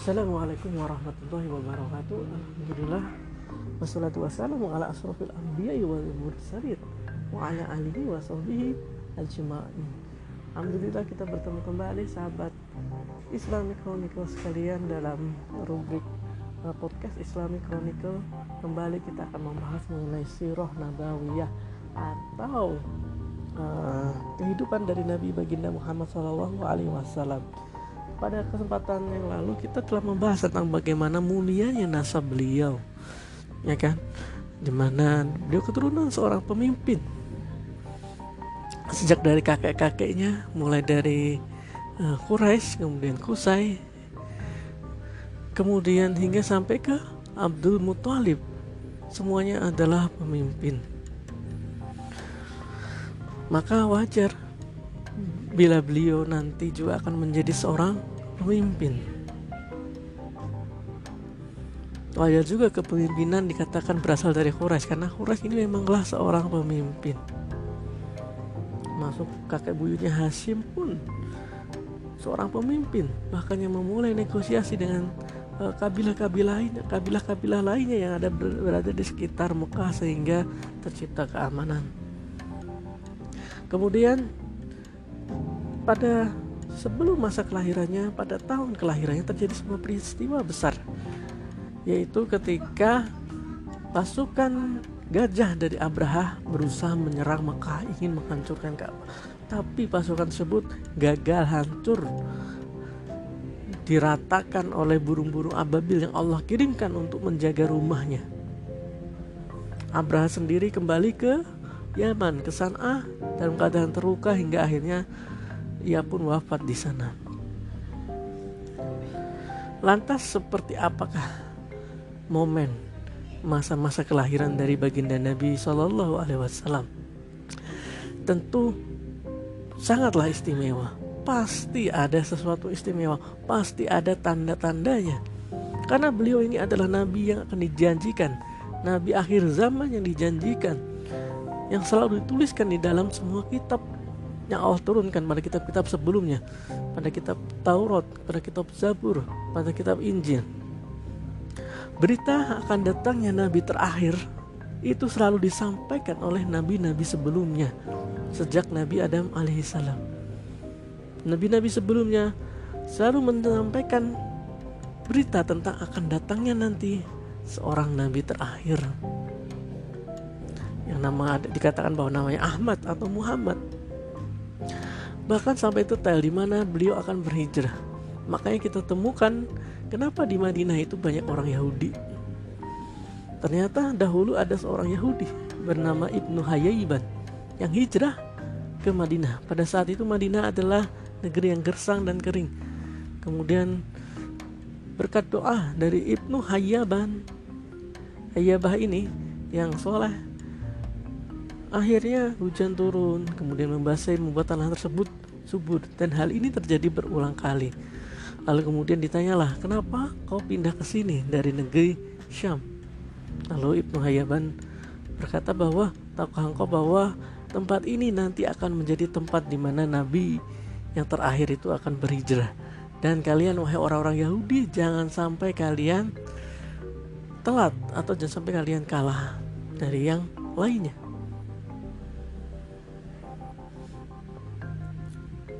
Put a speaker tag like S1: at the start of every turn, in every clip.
S1: Assalamualaikum warahmatullahi wabarakatuh. Alhamdulillah Wassalatu wassalamu ala asrafil anbiya wal mursalin Wa ala alihi wa sahbihi ajma'in. Alhamdulillah kita bertemu kembali sahabat Islamic Chronicle sekalian dalam rubrik uh, podcast Islamic Chronicle. Kembali kita akan membahas mengenai sirah nabawiyah Atau uh, kehidupan dari Nabi baginda Muhammad Wasallam pada kesempatan yang lalu kita telah membahas tentang bagaimana mulianya nasab beliau ya kan? Di mana beliau keturunan seorang pemimpin. Sejak dari kakek-kakeknya mulai dari uh, Quraisy kemudian Kusai kemudian hingga sampai ke Abdul Muthalib semuanya adalah pemimpin. Maka wajar bila beliau nanti juga akan menjadi seorang pemimpin. Wajar juga kepemimpinan dikatakan berasal dari Quraisy karena Quraisy ini memanglah seorang pemimpin. Masuk kakek buyutnya Hashim pun seorang pemimpin, bahkan yang memulai negosiasi dengan uh, kabilah-kabilah lainnya, kabilah-kabilah lainnya yang ada berada di sekitar Mekah sehingga tercipta keamanan. Kemudian pada sebelum masa kelahirannya pada tahun kelahirannya terjadi sebuah peristiwa besar yaitu ketika pasukan gajah dari Abraha berusaha menyerang Mekah ingin menghancurkan Ka'bah. Tapi pasukan tersebut gagal hancur diratakan oleh burung-burung ababil yang Allah kirimkan untuk menjaga rumahnya. Abraha sendiri kembali ke Yaman ke San'ah dalam keadaan terluka hingga akhirnya ia pun wafat di sana. Lantas seperti apakah momen masa-masa kelahiran dari baginda Nabi Shallallahu Alaihi Wasallam? Tentu sangatlah istimewa. Pasti ada sesuatu istimewa. Pasti ada tanda-tandanya. Karena beliau ini adalah nabi yang akan dijanjikan, nabi akhir zaman yang dijanjikan, yang selalu dituliskan di dalam semua kitab yang Allah turunkan pada kitab-kitab sebelumnya pada kitab Taurat, pada kitab Zabur, pada kitab Injil. Berita akan datangnya nabi terakhir itu selalu disampaikan oleh nabi-nabi sebelumnya sejak Nabi Adam alaihissalam. Nabi-nabi sebelumnya selalu menyampaikan berita tentang akan datangnya nanti seorang nabi terakhir yang nama dikatakan bahwa namanya Ahmad atau Muhammad bahkan sampai detail di mana beliau akan berhijrah. Makanya kita temukan kenapa di Madinah itu banyak orang Yahudi. Ternyata dahulu ada seorang Yahudi bernama Ibnu Hayyiban yang hijrah ke Madinah. Pada saat itu Madinah adalah negeri yang gersang dan kering. Kemudian berkat doa dari Ibnu Hayyaban Hayyabah ini yang soleh Akhirnya hujan turun, kemudian membasahi membuat tanah tersebut subur dan hal ini terjadi berulang kali. Lalu kemudian ditanyalah, kenapa kau pindah ke sini dari negeri Syam? Lalu Ibnu Hayyaban berkata bahwa tahukah engkau bahwa tempat ini nanti akan menjadi tempat di mana Nabi yang terakhir itu akan berhijrah. Dan kalian wahai orang-orang Yahudi jangan sampai kalian telat atau jangan sampai kalian kalah dari yang lainnya.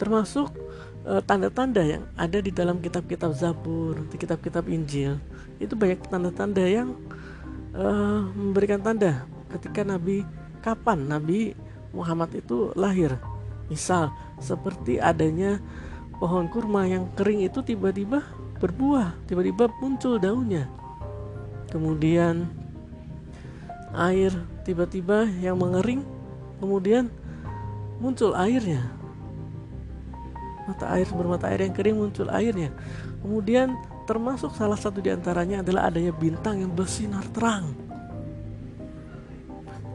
S1: Termasuk tanda tanda-tanda yang ada di dalam kitab-kitab Zabur, di kitab-kitab Injil. Itu banyak tanda-tanda yang uh, memberikan tanda ketika Nabi kapan Nabi Muhammad itu lahir. Misal seperti adanya pohon kurma yang kering itu tiba-tiba berbuah, tiba-tiba muncul daunnya. Kemudian air tiba-tiba yang mengering, kemudian muncul airnya mata air sumber mata air yang kering muncul airnya. Kemudian termasuk salah satu di antaranya adalah adanya bintang yang bersinar terang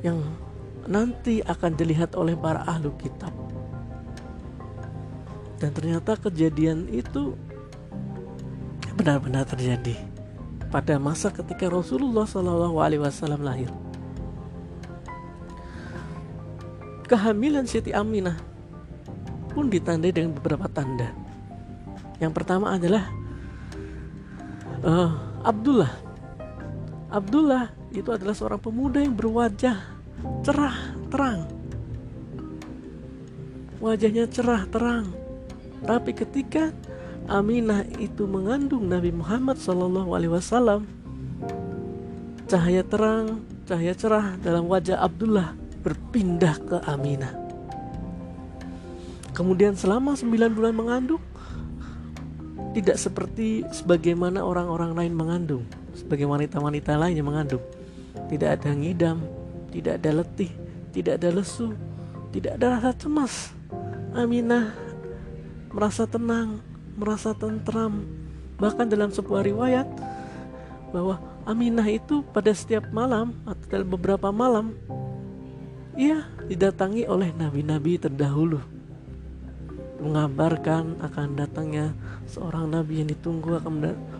S1: yang nanti akan dilihat oleh para ahlu kitab. Dan ternyata kejadian itu benar-benar terjadi pada masa ketika Rasulullah Shallallahu Alaihi Wasallam lahir. Kehamilan Siti Aminah pun ditandai dengan beberapa tanda. Yang pertama adalah uh, Abdullah. Abdullah itu adalah seorang pemuda yang berwajah cerah terang. Wajahnya cerah terang. Tapi ketika Aminah itu mengandung Nabi Muhammad Wasallam cahaya terang cahaya cerah dalam wajah Abdullah berpindah ke Aminah kemudian selama 9 bulan mengandung tidak seperti sebagaimana orang-orang lain mengandung, sebagai wanita-wanita lain yang mengandung. Tidak ada ngidam, tidak ada letih, tidak ada lesu, tidak ada rasa cemas. Aminah merasa tenang, merasa tentram. Bahkan dalam sebuah riwayat bahwa Aminah itu pada setiap malam atau dalam beberapa malam ia didatangi oleh nabi-nabi terdahulu mengabarkan akan datangnya seorang nabi yang ditunggu akan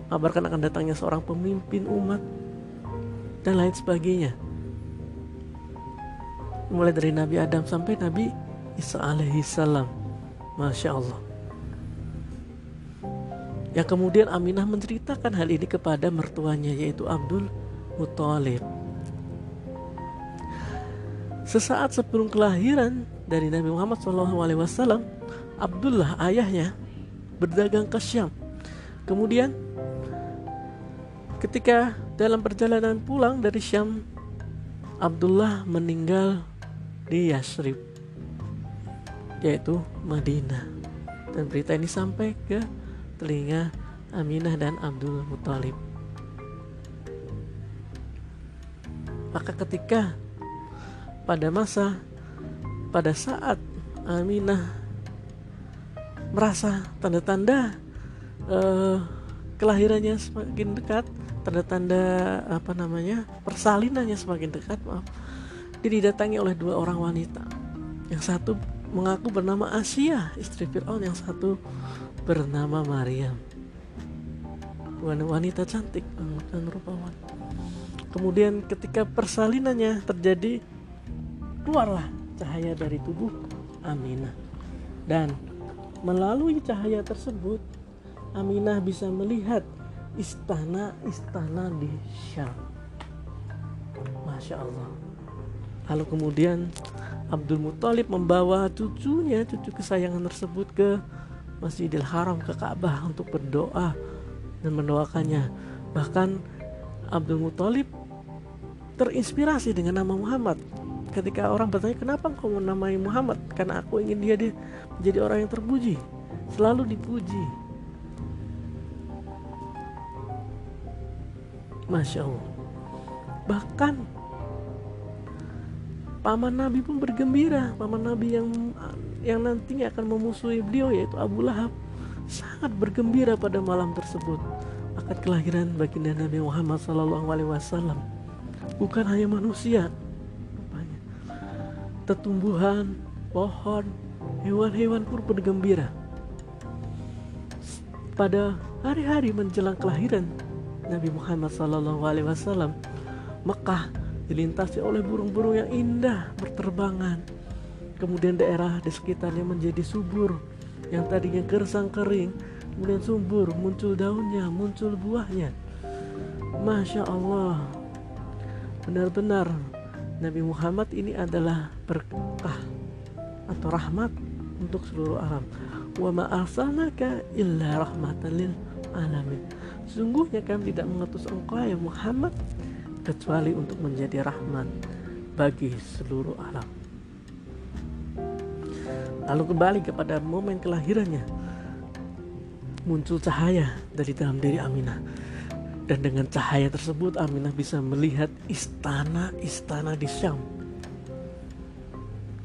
S1: mengabarkan akan datangnya seorang pemimpin umat dan lain sebagainya. Mulai dari Nabi Adam sampai Nabi Isa alaihi salam. Masya Allah. Yang kemudian Aminah menceritakan hal ini kepada mertuanya yaitu Abdul Muthalib. Sesaat sebelum kelahiran dari Nabi Muhammad SAW, Abdullah ayahnya berdagang ke Syam. Kemudian ketika dalam perjalanan pulang dari Syam, Abdullah meninggal di Yasrib, yaitu Madinah. Dan berita ini sampai ke telinga Aminah dan Abdul Muthalib. Maka ketika pada masa pada saat Aminah merasa tanda-tanda uh, kelahirannya semakin dekat, tanda-tanda apa namanya persalinannya semakin dekat, maaf, dia didatangi oleh dua orang wanita. Yang satu mengaku bernama Asia, istri Fir'aun, yang satu bernama Maryam. Wanita cantik dan rupawan. Kemudian ketika persalinannya terjadi, keluarlah cahaya dari tubuh Aminah. Dan Melalui cahaya tersebut, Aminah bisa melihat istana-istana di Syam. Masya Allah. Lalu kemudian Abdul Muthalib membawa cucunya, cucu kesayangan tersebut ke Masjidil Haram, ke Ka'bah untuk berdoa dan mendoakannya. Bahkan Abdul Muthalib terinspirasi dengan nama Muhammad ketika orang bertanya kenapa engkau menamai Muhammad? Karena aku ingin dia, dia menjadi orang yang terpuji selalu dipuji. Masya Allah. Bahkan paman Nabi pun bergembira. Paman Nabi yang yang nantinya akan memusuhi beliau yaitu Abu Lahab sangat bergembira pada malam tersebut. Akan kelahiran baginda Nabi Muhammad SAW bukan hanya manusia Tetumbuhan, pohon, hewan-hewan pun bergembira. Pada hari-hari menjelang kelahiran Nabi Muhammad SAW, Mekah dilintasi oleh burung-burung yang indah berterbangan. Kemudian daerah di sekitarnya menjadi subur, yang tadinya gersang kering, kemudian subur, muncul daunnya, muncul buahnya. Masya Allah, benar-benar Nabi Muhammad ini adalah berkah atau rahmat untuk seluruh alam. Wa ma arsalnaka illa rahmatan lil alamin. Sungguhnya kami tidak mengutus engkau ya Muhammad kecuali untuk menjadi rahmat bagi seluruh alam. Lalu kembali kepada momen kelahirannya. Muncul cahaya dari dalam diri Aminah dan dengan cahaya tersebut Aminah bisa melihat istana-istana di Syam.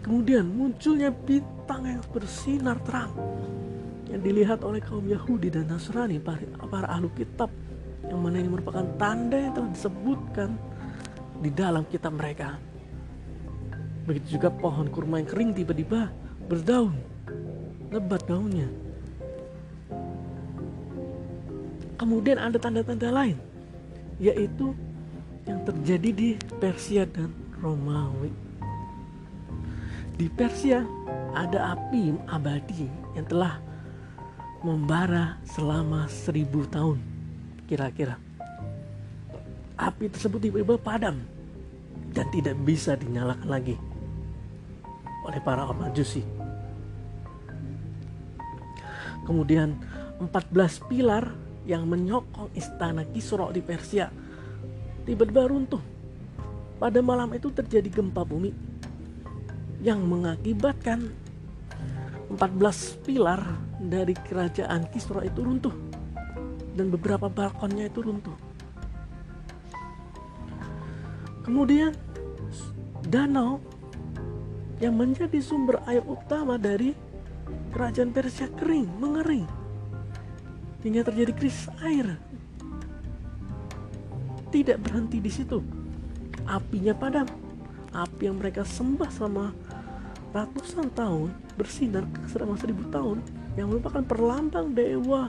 S1: Kemudian munculnya bintang yang bersinar terang yang dilihat oleh kaum Yahudi dan Nasrani, para, para ahlu kitab yang mana ini merupakan tanda yang telah disebutkan di dalam kitab mereka. Begitu juga pohon kurma yang kering tiba-tiba berdaun, lebat daunnya Kemudian ada tanda-tanda lain, yaitu yang terjadi di Persia dan Romawi. Di Persia ada api abadi yang telah membara selama seribu tahun. kira-kira api tersebut tiba-tiba padam dan tidak bisa dinyalakan lagi oleh para orang Majusi. Kemudian 14 pilar yang menyokong istana Kisro di Persia tiba-tiba runtuh. Pada malam itu terjadi gempa bumi yang mengakibatkan 14 pilar dari kerajaan Kisra itu runtuh dan beberapa balkonnya itu runtuh. Kemudian danau yang menjadi sumber air utama dari kerajaan Persia kering, mengering hingga terjadi krisis air. Tidak berhenti di situ. Apinya padam. Api yang mereka sembah selama ratusan tahun bersinar selama seribu tahun yang merupakan perlambang dewa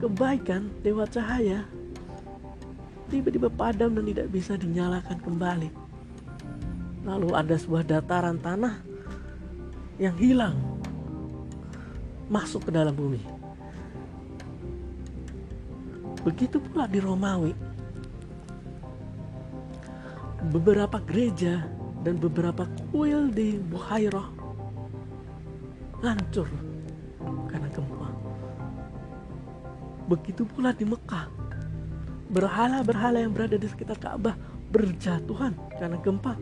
S1: kebaikan, dewa cahaya tiba-tiba padam dan tidak bisa dinyalakan kembali. Lalu ada sebuah dataran tanah yang hilang masuk ke dalam bumi. Begitu pula di Romawi. Beberapa gereja dan beberapa kuil di Buhairah hancur karena gempa. Begitu pula di Mekah. Berhala-berhala yang berada di sekitar Ka'bah berjatuhan karena gempa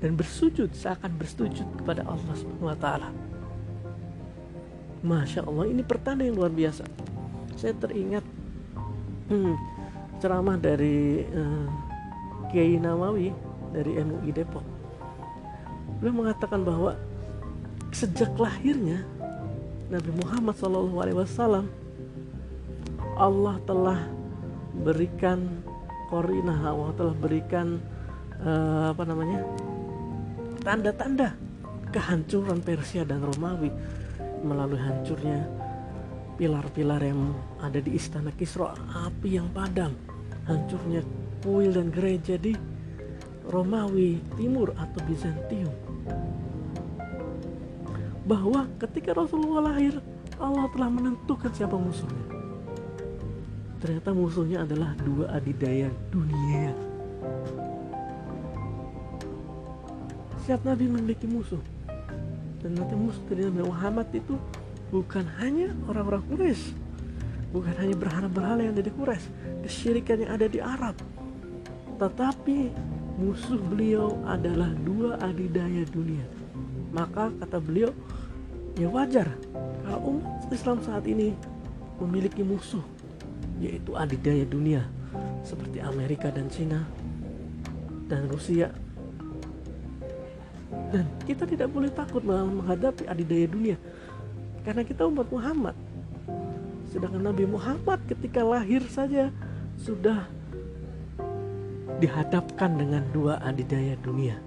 S1: dan bersujud seakan bersujud kepada Allah Subhanahu wa taala. Masya Allah ini pertanda yang luar biasa. Saya teringat hmm, ceramah dari uh, Kiai Nawawi dari MUI Depok. Beliau mengatakan bahwa sejak lahirnya Nabi Muhammad SAW Allah telah berikan korinah Allah telah berikan uh, apa namanya tanda-tanda kehancuran Persia dan Romawi melalui hancurnya pilar-pilar yang ada di istana Kisra api yang padam hancurnya kuil dan gereja di Romawi Timur atau Bizantium. Bahwa ketika Rasulullah lahir Allah telah menentukan siapa musuhnya. Ternyata musuhnya adalah dua adidaya dunia. Setiap Nabi memiliki musuh. Dan nanti musuh dari Muhammad itu bukan hanya orang-orang Quraisy bukan hanya berhala-berhala yang ada di Quraisy kesyirikan yang ada di Arab tetapi musuh beliau adalah dua adidaya dunia. Maka kata beliau, ya wajar kalau umat Islam saat ini memiliki musuh yaitu adidaya dunia seperti Amerika dan Cina dan Rusia. Dan kita tidak boleh takut menghadapi adidaya dunia karena kita umat Muhammad. Sedangkan Nabi Muhammad ketika lahir saja sudah dihadapkan dengan dua adidaya dunia.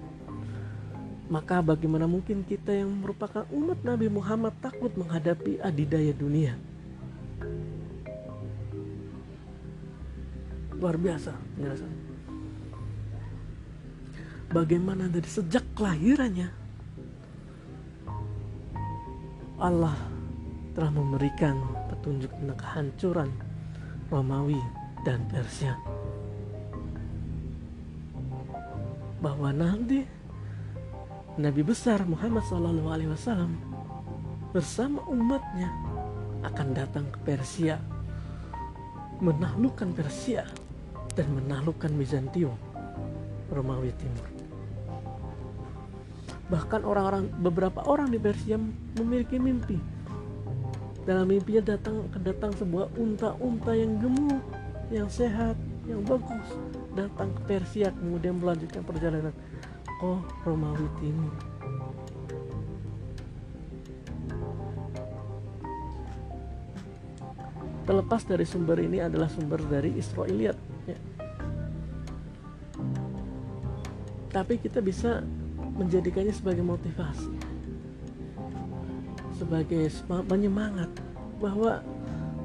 S1: Maka bagaimana mungkin kita yang merupakan umat Nabi Muhammad takut menghadapi adidaya dunia? Luar biasa penjelasan. Bagaimana dari sejak kelahirannya Allah telah memberikan petunjuk tentang kehancuran Romawi dan Persia. bahwa nanti Nabi besar Muhammad SAW bersama umatnya akan datang ke Persia menaklukkan Persia dan menaklukkan Bizantium Romawi Timur bahkan orang-orang beberapa orang di Persia memiliki mimpi. Dalam mimpinya datang kedatang sebuah unta-unta yang gemuk yang sehat yang bagus. Datang ke Persia kemudian melanjutkan perjalanan. Ke Romawi Timur. Terlepas dari sumber ini adalah sumber dari Israeliat ya. tapi kita bisa menjadikannya sebagai motivasi sebagai penyemangat bahwa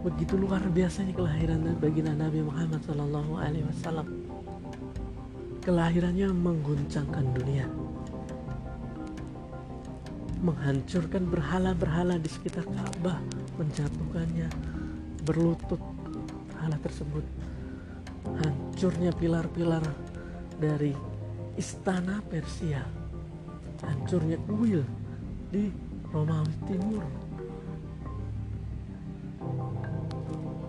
S1: begitu luar biasanya kelahiran baginda Nabi Muhammad Sallallahu Alaihi Wasallam. Kelahirannya mengguncangkan dunia, menghancurkan berhala-berhala di sekitar Ka'bah, menjatuhkannya, berlutut berhala tersebut, hancurnya pilar-pilar dari istana Persia hancurnya kuil di Romawi Timur.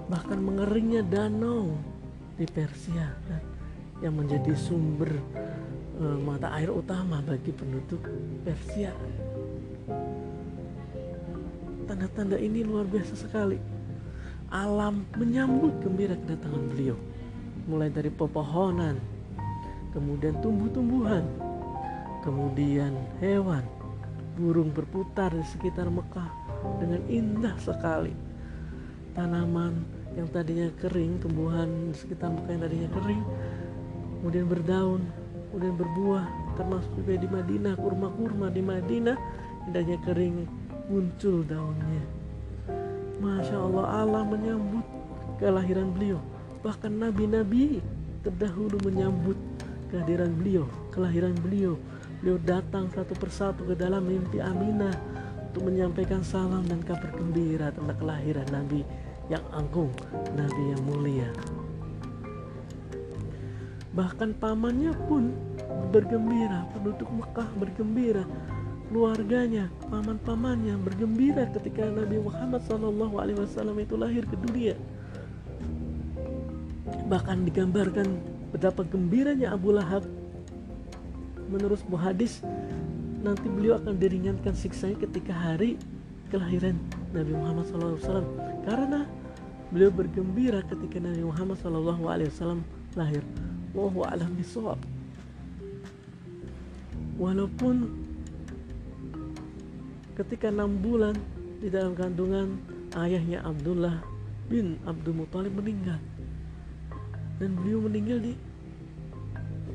S1: Bahkan mengeringnya danau di Persia yang menjadi sumber e, mata air utama bagi penduduk Persia. Tanda-tanda ini luar biasa sekali. Alam menyambut gembira kedatangan beliau mulai dari pepohonan kemudian tumbuh-tumbuhan kemudian hewan burung berputar di sekitar Mekah dengan indah sekali. Tanaman yang tadinya kering tumbuhan di sekitar Mekah yang tadinya kering kemudian berdaun kemudian berbuah termasuk juga di Madinah kurma-kurma di Madinah indahnya kering muncul daunnya. Masya Allah Allah menyambut kelahiran beliau. Bahkan nabi-nabi terdahulu menyambut kehadiran beliau kelahiran beliau beliau datang satu persatu ke dalam mimpi Aminah untuk menyampaikan salam dan kabar gembira tentang kelahiran Nabi yang agung Nabi yang mulia bahkan pamannya pun bergembira penduduk Mekah bergembira keluarganya, paman-pamannya bergembira ketika Nabi Muhammad SAW itu lahir ke dunia. Bahkan digambarkan betapa gembiranya Abu Lahab. Menurut sebuah hadis, nanti beliau akan diringankan siksanya ketika hari kelahiran Nabi Muhammad SAW karena beliau bergembira ketika Nabi Muhammad SAW lahir. Wallahu a'lam bishawab. Walaupun ketika enam bulan di dalam kandungan ayahnya Abdullah bin Abdul Muthalib meninggal dan beliau meninggal di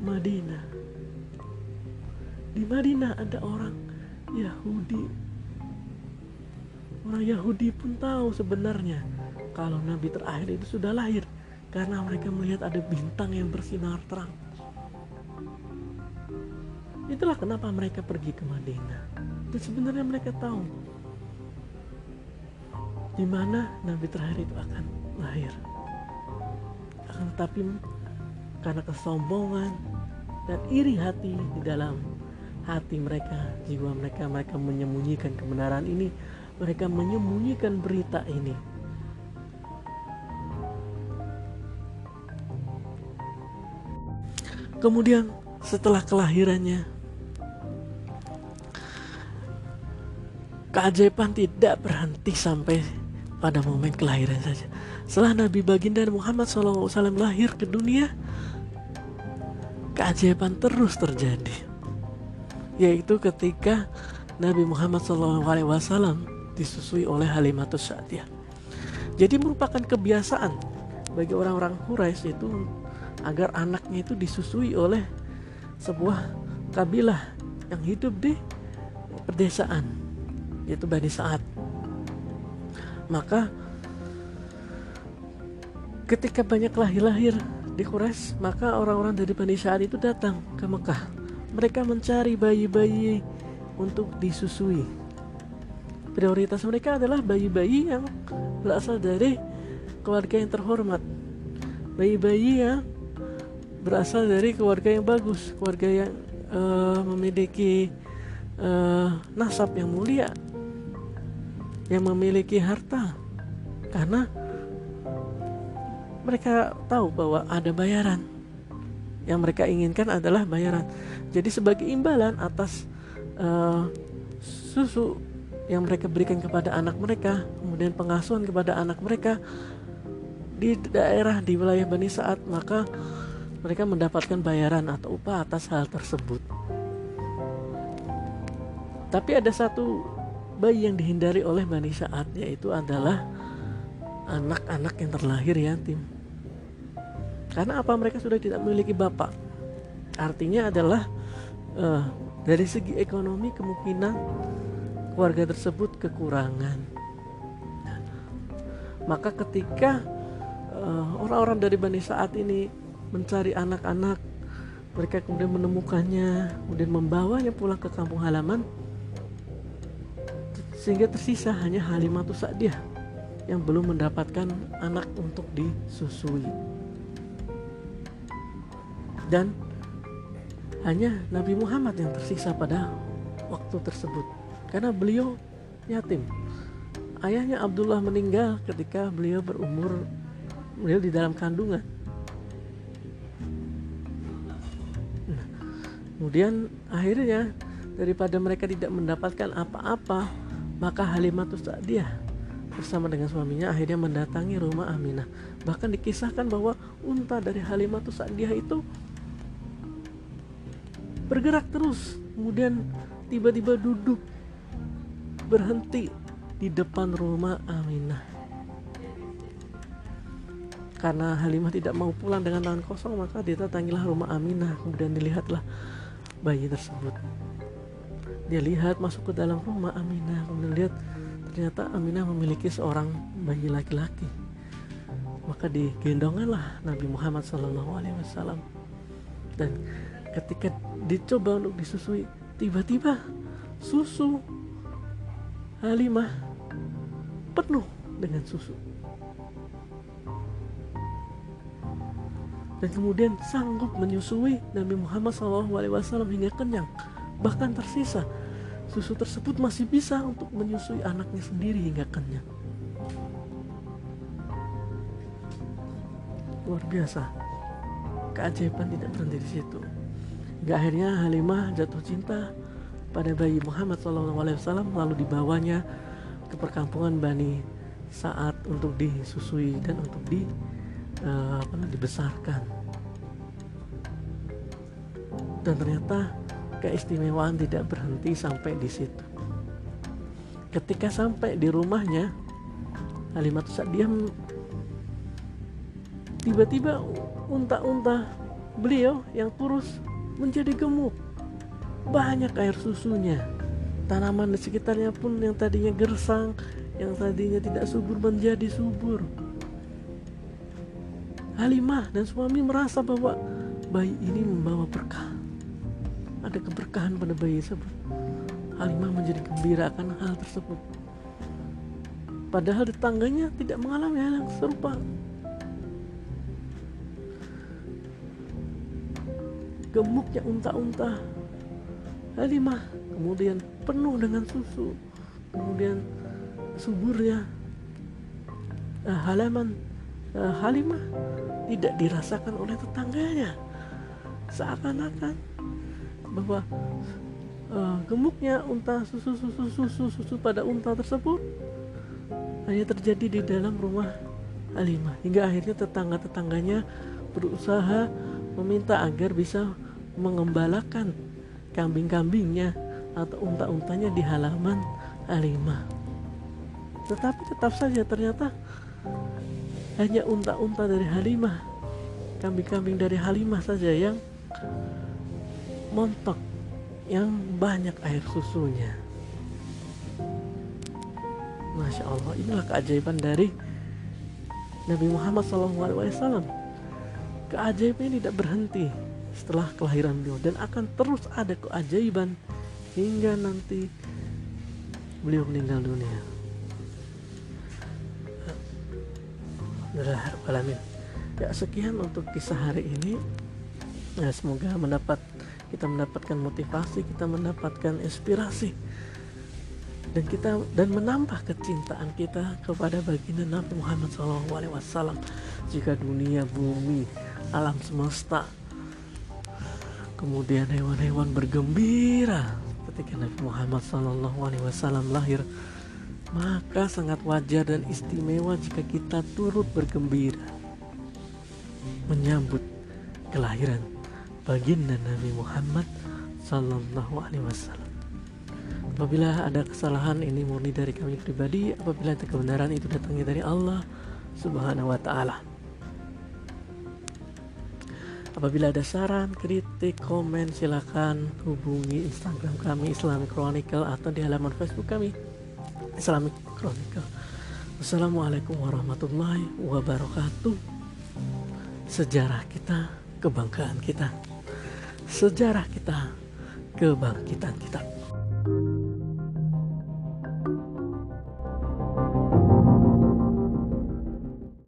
S1: Madinah di Madinah ada orang Yahudi. Orang Yahudi pun tahu sebenarnya kalau Nabi terakhir itu sudah lahir. Karena mereka melihat ada bintang yang bersinar terang. Itulah kenapa mereka pergi ke Madinah. Dan sebenarnya mereka tahu di mana Nabi terakhir itu akan lahir. Akan tetapi karena kesombongan dan iri hati di dalam hati mereka, jiwa mereka, mereka menyembunyikan kebenaran ini, mereka menyembunyikan berita ini. Kemudian setelah kelahirannya keajaiban tidak berhenti sampai pada momen kelahiran saja. Setelah Nabi Baginda Muhammad SAW lahir ke dunia, keajaiban terus terjadi. Yaitu ketika Nabi Muhammad SAW disusui oleh Halimatus Sa'diyah. Jadi merupakan kebiasaan bagi orang-orang Quraisy itu agar anaknya itu disusui oleh sebuah kabilah yang hidup di pedesaan yaitu Bani Sa'ad maka ketika banyak lahir-lahir di Quraisy maka orang-orang dari Bani Sa'ad itu datang ke Mekah mereka mencari bayi-bayi untuk disusui. Prioritas mereka adalah bayi-bayi yang berasal dari keluarga yang terhormat. Bayi-bayi yang berasal dari keluarga yang bagus keluarga yang uh, memiliki uh, nasab yang mulia yang memiliki harta. Karena mereka tahu bahwa ada bayaran yang mereka inginkan adalah bayaran jadi sebagai imbalan atas uh, susu yang mereka berikan kepada anak mereka kemudian pengasuhan kepada anak mereka di daerah di wilayah Bani Saat maka mereka mendapatkan bayaran atau upah atas hal tersebut tapi ada satu bayi yang dihindari oleh Bani Sa'ad yaitu adalah anak-anak yang terlahir yatim. Karena apa mereka sudah tidak memiliki bapak. Artinya adalah uh, dari segi ekonomi kemungkinan keluarga tersebut kekurangan. Nah, maka ketika uh, orang-orang dari Bani Sa'ad ini mencari anak-anak mereka kemudian menemukannya kemudian membawanya pulang ke kampung halaman sehingga tersisa hanya Halimatus Sa'diyah yang belum mendapatkan anak untuk disusui. Dan hanya Nabi Muhammad yang tersisa pada waktu tersebut. Karena beliau yatim. Ayahnya Abdullah meninggal ketika beliau berumur beliau di dalam kandungan. Nah, kemudian akhirnya daripada mereka tidak mendapatkan apa-apa maka Halimatus Sa'diyah bersama dengan suaminya akhirnya mendatangi rumah Aminah. Bahkan dikisahkan bahwa unta dari Halimatus Sa'diyah itu bergerak terus kemudian tiba-tiba duduk berhenti di depan rumah Aminah. Karena Halimah tidak mau pulang dengan tangan kosong maka didatangilah rumah Aminah. Kemudian dilihatlah bayi tersebut. Dia lihat masuk ke dalam rumah Aminah. Kemudian lihat ternyata Aminah memiliki seorang bayi laki-laki. Maka digendonganlah Nabi Muhammad SAW dan ketika dicoba untuk disusui tiba-tiba susu Halimah penuh dengan susu. Dan kemudian sanggup menyusui Nabi Muhammad SAW hingga kenyang bahkan tersisa. Susu tersebut masih bisa untuk menyusui anaknya sendiri hingga kenyang. Luar biasa. Keajaiban tidak berhenti di situ Hingga akhirnya Halimah jatuh cinta pada bayi Muhammad SAW lalu dibawanya ke perkampungan Bani saat untuk disusui dan untuk di uh, dibesarkan. Dan ternyata keistimewaan tidak berhenti sampai di situ. Ketika sampai di rumahnya, Halimah diam tiba-tiba unta-unta beliau yang kurus menjadi gemuk. Banyak air susunya. Tanaman di sekitarnya pun yang tadinya gersang, yang tadinya tidak subur menjadi subur. Halimah dan suami merasa bahwa bayi ini membawa berkah. Ada keberkahan pada bayi tersebut. Halimah menjadi gembira akan hal tersebut. Padahal tetangganya tidak mengalami hal yang serupa. Gemuknya unta-unta. Halimah kemudian penuh dengan susu kemudian suburnya uh, halaman uh, Halimah tidak dirasakan oleh tetangganya. Seakan-akan bahwa uh, gemuknya unta susu susu susu susu pada unta tersebut hanya terjadi di dalam rumah Halimah. Hingga akhirnya tetangga-tetangganya berusaha meminta agar bisa mengembalakan kambing-kambingnya atau unta-untanya di halaman Halimah. Tetapi tetap saja ternyata hanya unta-unta dari Halimah, kambing-kambing dari Halimah saja yang montok, yang banyak air susunya. Masya Allah, inilah keajaiban dari Nabi Muhammad SAW. Keajaiban ini tidak berhenti setelah kelahiran beliau dan akan terus ada keajaiban hingga nanti beliau meninggal dunia. Ya sekian untuk kisah hari ini. Ya, semoga mendapat kita mendapatkan motivasi, kita mendapatkan inspirasi dan kita dan menambah kecintaan kita kepada baginda Nabi Muhammad SAW. Jika dunia, bumi, alam semesta Kemudian hewan-hewan bergembira ketika Nabi Muhammad SAW lahir. Maka sangat wajar dan istimewa jika kita turut bergembira menyambut kelahiran baginda Nabi Muhammad Wasallam. Apabila ada kesalahan ini murni dari kami pribadi, apabila ada kebenaran itu datangnya dari Allah Subhanahu Wa Taala. Apabila ada saran, kritik, komen, silakan hubungi Instagram kami Islamic Chronicle atau di halaman Facebook kami Islamic Chronicle. Assalamualaikum warahmatullahi wabarakatuh. Sejarah kita, kebanggaan kita. Sejarah kita, kebangkitan kita.